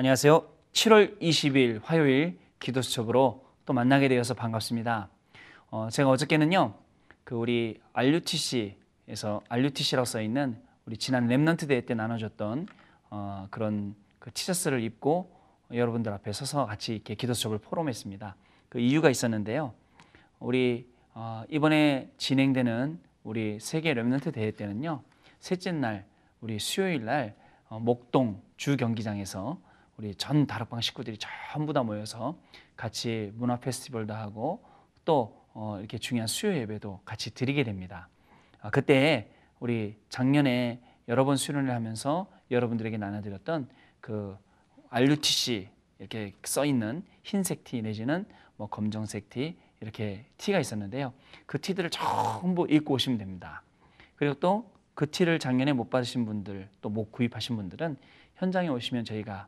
안녕하세요. 7월 20일 화요일 기도 수첩으로 또 만나게 되어서 반갑습니다. 어, 제가 어저께는요, 그 우리 RUTC에서 RUTC라고 써 있는 우리 지난 Remnant 대회 때 나눠줬던 어, 그런 그 티셔츠를 입고 여러분들 앞에 서서 같이 이렇게 기도 수첩을 포럼했습니다. 그 이유가 있었는데요. 우리 어, 이번에 진행되는 우리 세계 Remnant 대회 때는요, 셋째 날 우리 수요일 날 어, 목동 주 경기장에서 우리 전 다락방 식구들이 전부 다 모여서 같이 문화 페스티벌도 하고 또 어, 이렇게 중요한 수요 예배도 같이 드리게 됩니다. 아, 그때 우리 작년에 여러 번 수련을 하면서 여러분들에게 나눠드렸던 그 RUTC 이렇게 써 있는 흰색 티 내지는 뭐 검정색 티 이렇게 티가 있었는데요. 그 티들을 전부 입고 오시면 됩니다. 그리고 또 그 티를 작년에 못 받으신 분들 또 못 구입하신 분들은 현장에 오시면 저희가 아,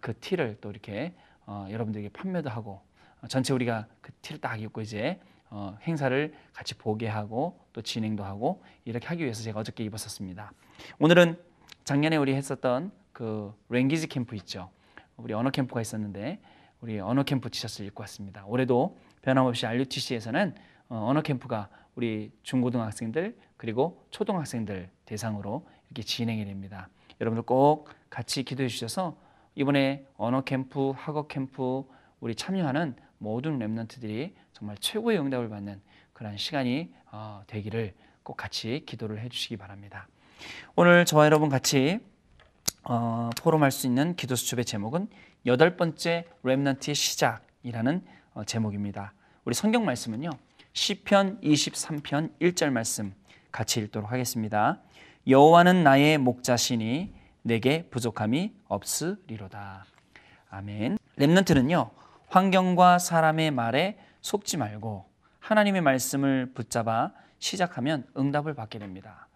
그 티를 또 이렇게 어, 여러분들에게 판매도 하고 어, 전체 우리가 그 티를 딱 입고 이제 어, 행사를 같이 보게 하고 또 진행도 하고 이렇게 하기 위해서 제가 어저께 입었었습니다. 오늘은 작년에 우리 했었던 그 랭기지 캠프 있죠. 우리 언어 캠프가 있었는데 우리 언어 캠프 티셔츠를 입고 왔습니다. 올해도 변함없이 RUTC에서는 언어 캠프가 우리 중고등학생들 그리고 초등학생들 대상으로 이렇게 진행이 됩니다. 여러분들 꼭 같이 기도해 주셔서 이번에 언어 캠프, 학업 캠프 우리 참여하는 모든 랩런트들이 정말 최고의 응답을 받는 그런 시간이 어, 되기를 꼭 같이 기도를 해주시기 바랍니다. 오늘 저와 여러분 같이 어, 포럼할 수 있는 기도 수첩의 제목은 여덟 번째 랩런트의 시작이라는 어, 제목입니다. 우리 성경 말씀은요 시편 23편 1절 말씀 같이 읽도록 하겠습니다. 여호와는 나의 목자시니 내게 부족함이 없으리로다. 아멘. 렘넌트는요. 환경과 사람의 말에 속지 말고 하나님의 말씀을 붙잡아 시작하면 응답을 받게 됩니다.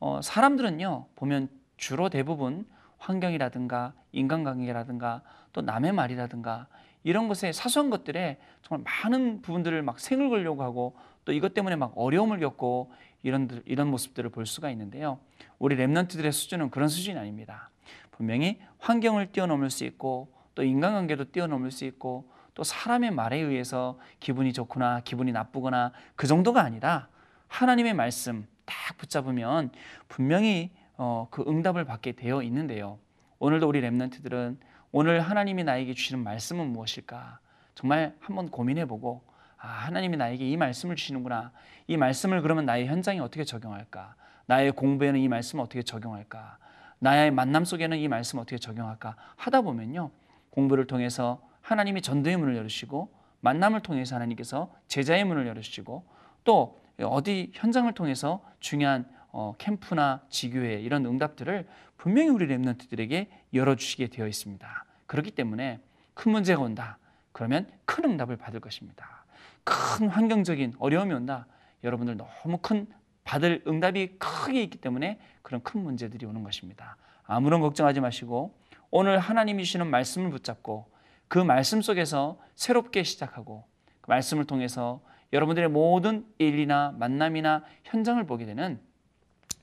어, 사람들은요. 보면 주로 대부분 환경이라든가 인간관계라든가 또 남의 말이라든가 이런 것에 사소한 것들에 정말 많은 부분들을 막 생을 걸려고 하고 또 이것 때문에 막 어려움을 겪고 이런 이런 모습들을 볼 수가 있는데요. 우리 렘넌트들의 수준은 그런 수준이 아닙니다. 분명히 환경을 뛰어넘을 수 있고 또 인간관계도 뛰어넘을 수 있고 또 사람의 말에 의해서 기분이 좋거나 기분이 나쁘거나 그 정도가 아니라 하나님의 말씀 딱 붙잡으면 분명히 어, 그 응답을 받게 되어 있는데요. 오늘도 우리 렘넌트들은 오늘 하나님이 나에게 주시는 말씀은 무엇일까? 정말 한번 고민해보고 아, 하나님이 나에게 이 말씀을 주시는구나. 이 말씀을 그러면 나의 현장에 어떻게 적용할까? 나의 공부에는 이 말씀을 어떻게 적용할까? 나의 만남 속에는 이 말씀을 어떻게 적용할까? 하다 보면요. 공부를 통해서 하나님이 전도의 문을 열으시고 만남을 통해서 하나님께서 제자의 문을 열으시고 또 어디 현장을 통해서 중요한 어, 캠프나 지교회 이런 응답들을 분명히 우리 랩런트들에게 열어주시게 되어 있습니다. 그렇기 때문에 큰 문제가 온다. 그러면 큰 응답을 받을 것입니다. 큰 환경적인 어려움이 온다. 여러분들 너무 큰 받을 응답이 크게 있기 때문에 그런 큰 문제들이 오는 것입니다. 아무런 걱정하지 마시고 오늘 하나님이 주시는 말씀을 붙잡고 그 말씀 속에서 새롭게 시작하고 그 말씀을 통해서 여러분들의 모든 일이나 만남이나 현장을 보게 되는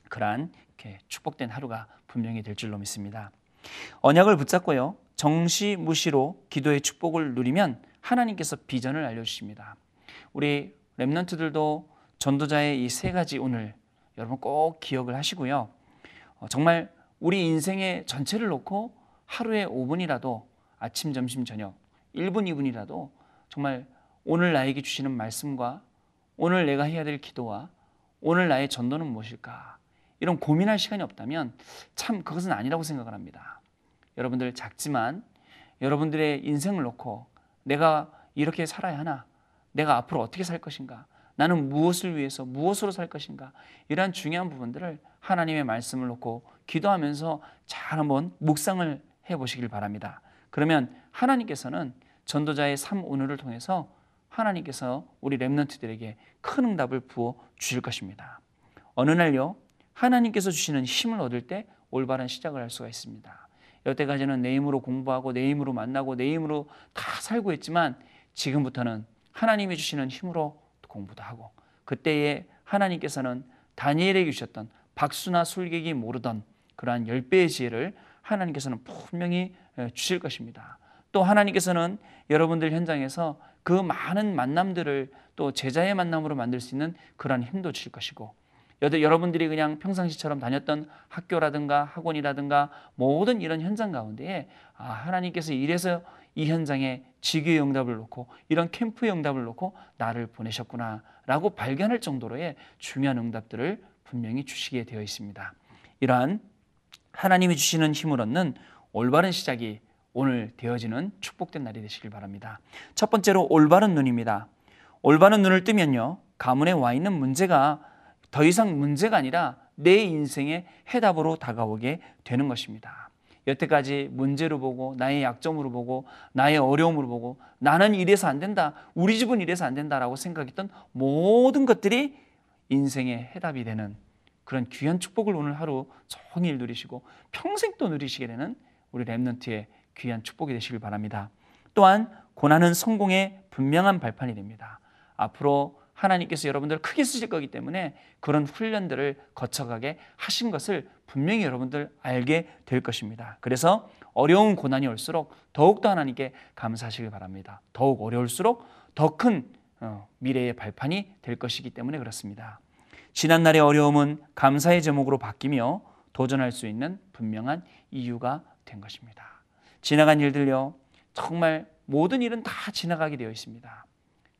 그러한 이렇게 축복된 하루가 분명히 될 줄로 믿습니다. 언약을 붙잡고요. 정시 무시로 기도의 축복을 누리면 하나님께서 비전을 알려주십니다. 우리 랩런트들도 전도자의 이 세 가지 오늘 여러분 꼭 기억을 하시고요. 어, 정말 우리 인생의 전체를 놓고 하루에 5분이라도 아침, 점심, 저녁 1분, 2분이라도 정말 오늘 나에게 주시는 말씀과 오늘 내가 해야 될 기도와 오늘 나의 전도는 무엇일까? 이런 고민할 시간이 없다면 참 그것은 아니라고 생각을 합니다. 여러분들 작지만 여러분들의 인생을 놓고 내가 이렇게 살아야 하나? 내가 앞으로 어떻게 살 것인가? 나는 무엇을 위해서 무엇으로 살 것인가? 이러한 중요한 부분들을 하나님의 말씀을 놓고 기도하면서 잘 한번 묵상을 해 보시길 바랍니다. 그러면 하나님께서는 전도자의 삶 오늘을 통해서 하나님께서 우리 렘넌트들에게 큰 응답을 부어 주실 것입니다. 어느 날요 하나님께서 주시는 힘을 얻을 때 올바른 시작을 할 수가 있습니다. 여태까지는 내 힘으로 공부하고 내 힘으로 만나고 내 힘으로 다 살고 있지만 지금부터는 하나님이 주시는 힘으로 공부도 하고 그때에 하나님께서는 다니엘에게 주셨던 박수나 술객이 모르던 그러한 열 배의 지혜를 하나님께서는 분명히 주실 것입니다. 또 하나님께서는 여러분들 현장에서 그 많은 만남들을 또 제자의 만남으로 만들 수 있는 그러한 힘도 주실 것이고 여러분들이 그냥 평상시처럼 다녔던 학교라든가 학원이라든가 모든 이런 현장 가운데에 아, 하나님께서 이래서 이 현장에 지교의 응답을 놓고 이런 캠프의 응답을 놓고 나를 보내셨구나라고 발견할 정도로의 중요한 응답들을 분명히 주시게 되어 있습니다. 이러한 하나님이 주시는 힘을 얻는 올바른 시작이 오늘 되어지는 축복된 날이 되시길 바랍니다. 첫 번째로 올바른 눈입니다. 올바른 눈을 뜨면요. 가문에 와 있는 문제가 더 이상 문제가 아니라 내 인생의 해답으로 다가오게 되는 것입니다. 여태까지 문제로 보고 나의 약점으로 보고 나의 어려움으로 보고 나는 이래서 안 된다. 우리 집은 이래서 안 된다라고 생각했던 모든 것들이 인생의 해답이 되는 그런 귀한 축복을 오늘 하루 종일 누리시고 평생 또 누리시게 되는 우리 랩런트의 귀한 축복이 되시길 바랍니다. 또한 고난은 성공의 분명한 발판이 됩니다. 앞으로 하나님께서 여러분들 크게 쓰실 거기 때문에 그런 훈련들을 거쳐가게 하신 것을 분명히 여러분들 알게 될 것입니다. 그래서 어려운 고난이 올수록 더욱더 하나님께 감사하시길 바랍니다. 더욱 어려울수록 더큰 어, 미래의 발판이 될 것이기 때문에 그렇습니다. 지난날의 어려움은 감사의 제목으로 바뀌며 도전할 수 있는 분명한 이유가 된 것입니다. 지나간 일들요, 정말 모든 일은 다 지나가게 되어 있습니다.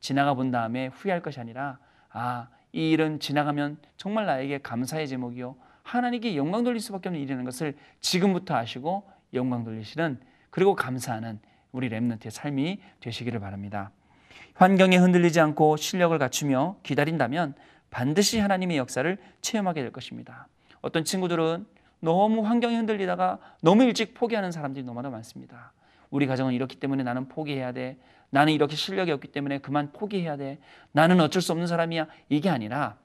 지나가 본 다음에 후회할 것이 아니라 아, 이 일은 지나가면 정말 나에게 감사의 제목이요. 하나님께 영광 돌릴 수밖에 없는 일이라는 것을 지금부터 아시고 영광 돌리시는 그리고 감사하는 우리 랩런트의 삶이 되시기를 바랍니다. 환경에 흔들리지 않고 실력을 갖추며 기다린다면 반드시 하나님의 역사를 체험하게 될 것입니다. 어떤 친구들은 너무 환경이 흔들리다가 너무 일찍 포기하는 사람들이 너무나 많습니다. 우리 가정은 이렇기 때문에 나는 포기해야 돼. 나는 이렇게 실력이 없기 때문에 그만 포기해야 돼. 나는 어쩔 수 없는 사람이야. 이게 아니라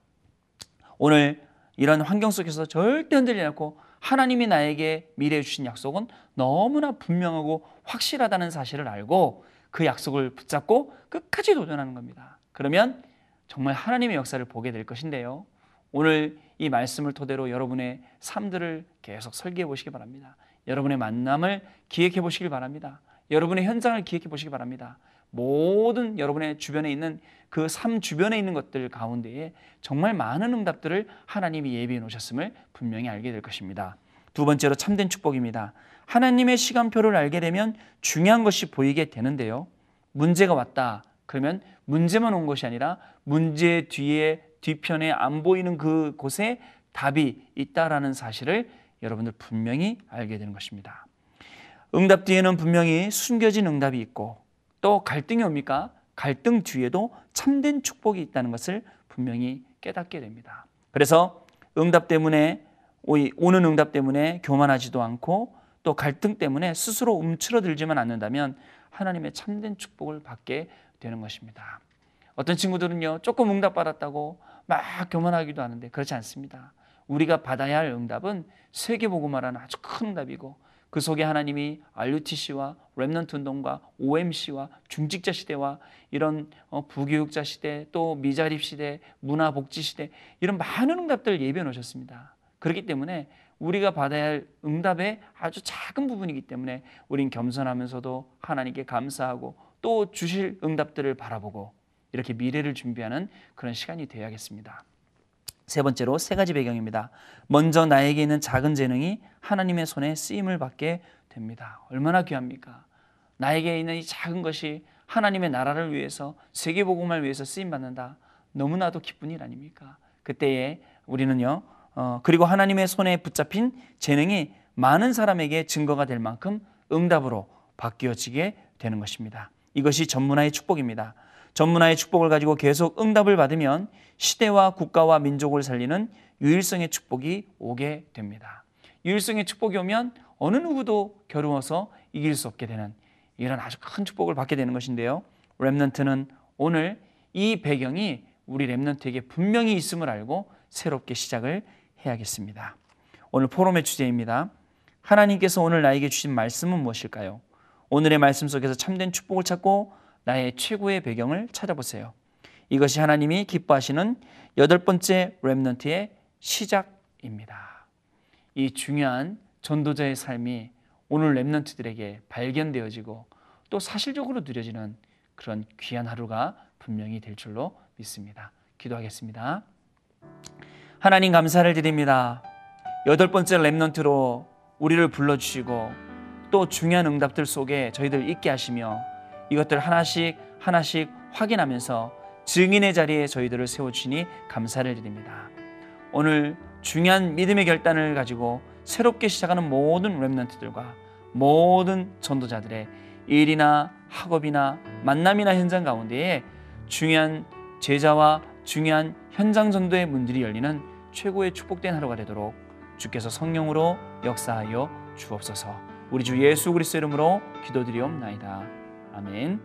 오늘 이런 환경 속에서 절대 흔들리지 않고 하나님이 나에게 미래에 주신 약속은 너무나 분명하고 확실하다는 사실을 알고 그 약속을 붙잡고 끝까지 도전하는 겁니다. 그러면 정말 하나님의 역사를 보게 될 것인데요. 오늘 이 말씀을 토대로 여러분의 삶들을 계속 설계해 보시기 바랍니다. 여러분의 만남을 기획해 보시길 바랍니다. 여러분의 현장을 기획해 보시기 바랍니다. 모든 여러분의 주변에 있는 그 삶 주변에 있는 것들 가운데에 정말 많은 응답들을 하나님이 예비해 놓으셨음을 분명히 알게 될 것입니다. 두 번째로 참된 축복입니다. 하나님의 시간표를 알게 되면 중요한 것이 보이게 되는데요. 문제가 왔다. 그러면 문제만 온 것이 아니라 문제 뒤에 뒤편에 안 보이는 그 곳에 답이 있다라는 사실을 여러분들 분명히 알게 되는 것입니다. 응답 뒤에는 분명히 숨겨진 응답이 있고 또 갈등이 옵니까? 갈등 뒤에도 참된 축복이 있다는 것을 분명히 깨닫게 됩니다. 그래서 응답 때문에 오는 응답 때문에 교만하지도 않고 또 갈등 때문에 스스로 움츠러들지만 않는다면 하나님의 참된 축복을 받게 되는 것입니다. 어떤 친구들은요, 조금 응답 받았다고 막 교만하기도 하는데 그렇지 않습니다. 우리가 받아야 할 응답은 세계복음화라는 아주 큰 응답이고 그 속에 하나님이 RUTC와 Remnant 운동과 OMC와 중직자 시대와 이런 어, 부교육자 시대 또 미자립 시대 문화복지 시대 이런 많은 응답들을 예비해 놓으셨습니다. 그렇기 때문에 우리가 받아야 할 응답의 아주 작은 부분이기 때문에 우린 겸손하면서도 하나님께 감사하고 또 주실 응답들을 바라보고 이렇게 미래를 준비하는 그런 시간이 되어야겠습니다. 세 번째로 세 가지 배경입니다. 먼저 나에게 있는 작은 재능이 하나님의 손에 쓰임을 받게 됩니다. 얼마나 귀합니까? 나에게 있는 이 작은 것이 하나님의 나라를 위해서 세계 복음을 위해서 쓰임 받는다. 너무나도 기쁜 일 아닙니까? 그때에 우리는요. 어, 그리고 하나님의 손에 붙잡힌 재능이 많은 사람에게 증거가 될 만큼 응답으로 바뀌어지게 되는 것입니다. 이것이 전문화의 축복입니다. 전문화의 축복을 가지고 계속 응답을 받으면 시대와 국가와 민족을 살리는 유일성의 축복이 오게 됩니다. 유일성의 축복이 오면 어느 누구도 겨루어서 이길 수 없게 되는 이런 아주 큰 축복을 받게 되는 것인데요. 랩넌트는 오늘 이 배경이 우리 랩넌트에게 분명히 있음을 알고 새롭게 시작을 해야겠습니다. 오늘 포럼의 주제입니다. 하나님께서 오늘 나에게 주신 말씀은 무엇일까요? 오늘의 말씀 속에서 참된 축복을 찾고 나의 최고의 배경을 찾아보세요. 이것이 하나님이 기뻐하시는 여덟 번째 렘넌트의 시작입니다. 이 중요한 전도자의 삶이 오늘 랩런트들에게 발견되어지고 또 사실적으로 누려지는 그런 귀한 하루가 분명히 될 줄로 믿습니다. 기도하겠습니다. 하나님 감사를 드립니다. 여덟 번째 랩런트로 우리를 불러주시고 또 중요한 응답들 속에 저희들 있게 하시며 이것들 하나씩 하나씩 확인하면서 증인의 자리에 저희들을 세워주시니 감사를 드립니다. 오늘 중요한 믿음의 결단을 가지고 새롭게 시작하는 모든 랩런트들과 모든 전도자들의 일이나 학업이나 만남이나 현장 가운데에 중요한 제자와 중요한 현장 전도의 문들이 열리는 최고의 축복된 하루가 되도록 주께서 성령으로 역사하여 주옵소서. 우리 주 예수 그리스도 이름으로 기도드리옵나이다. 아멘.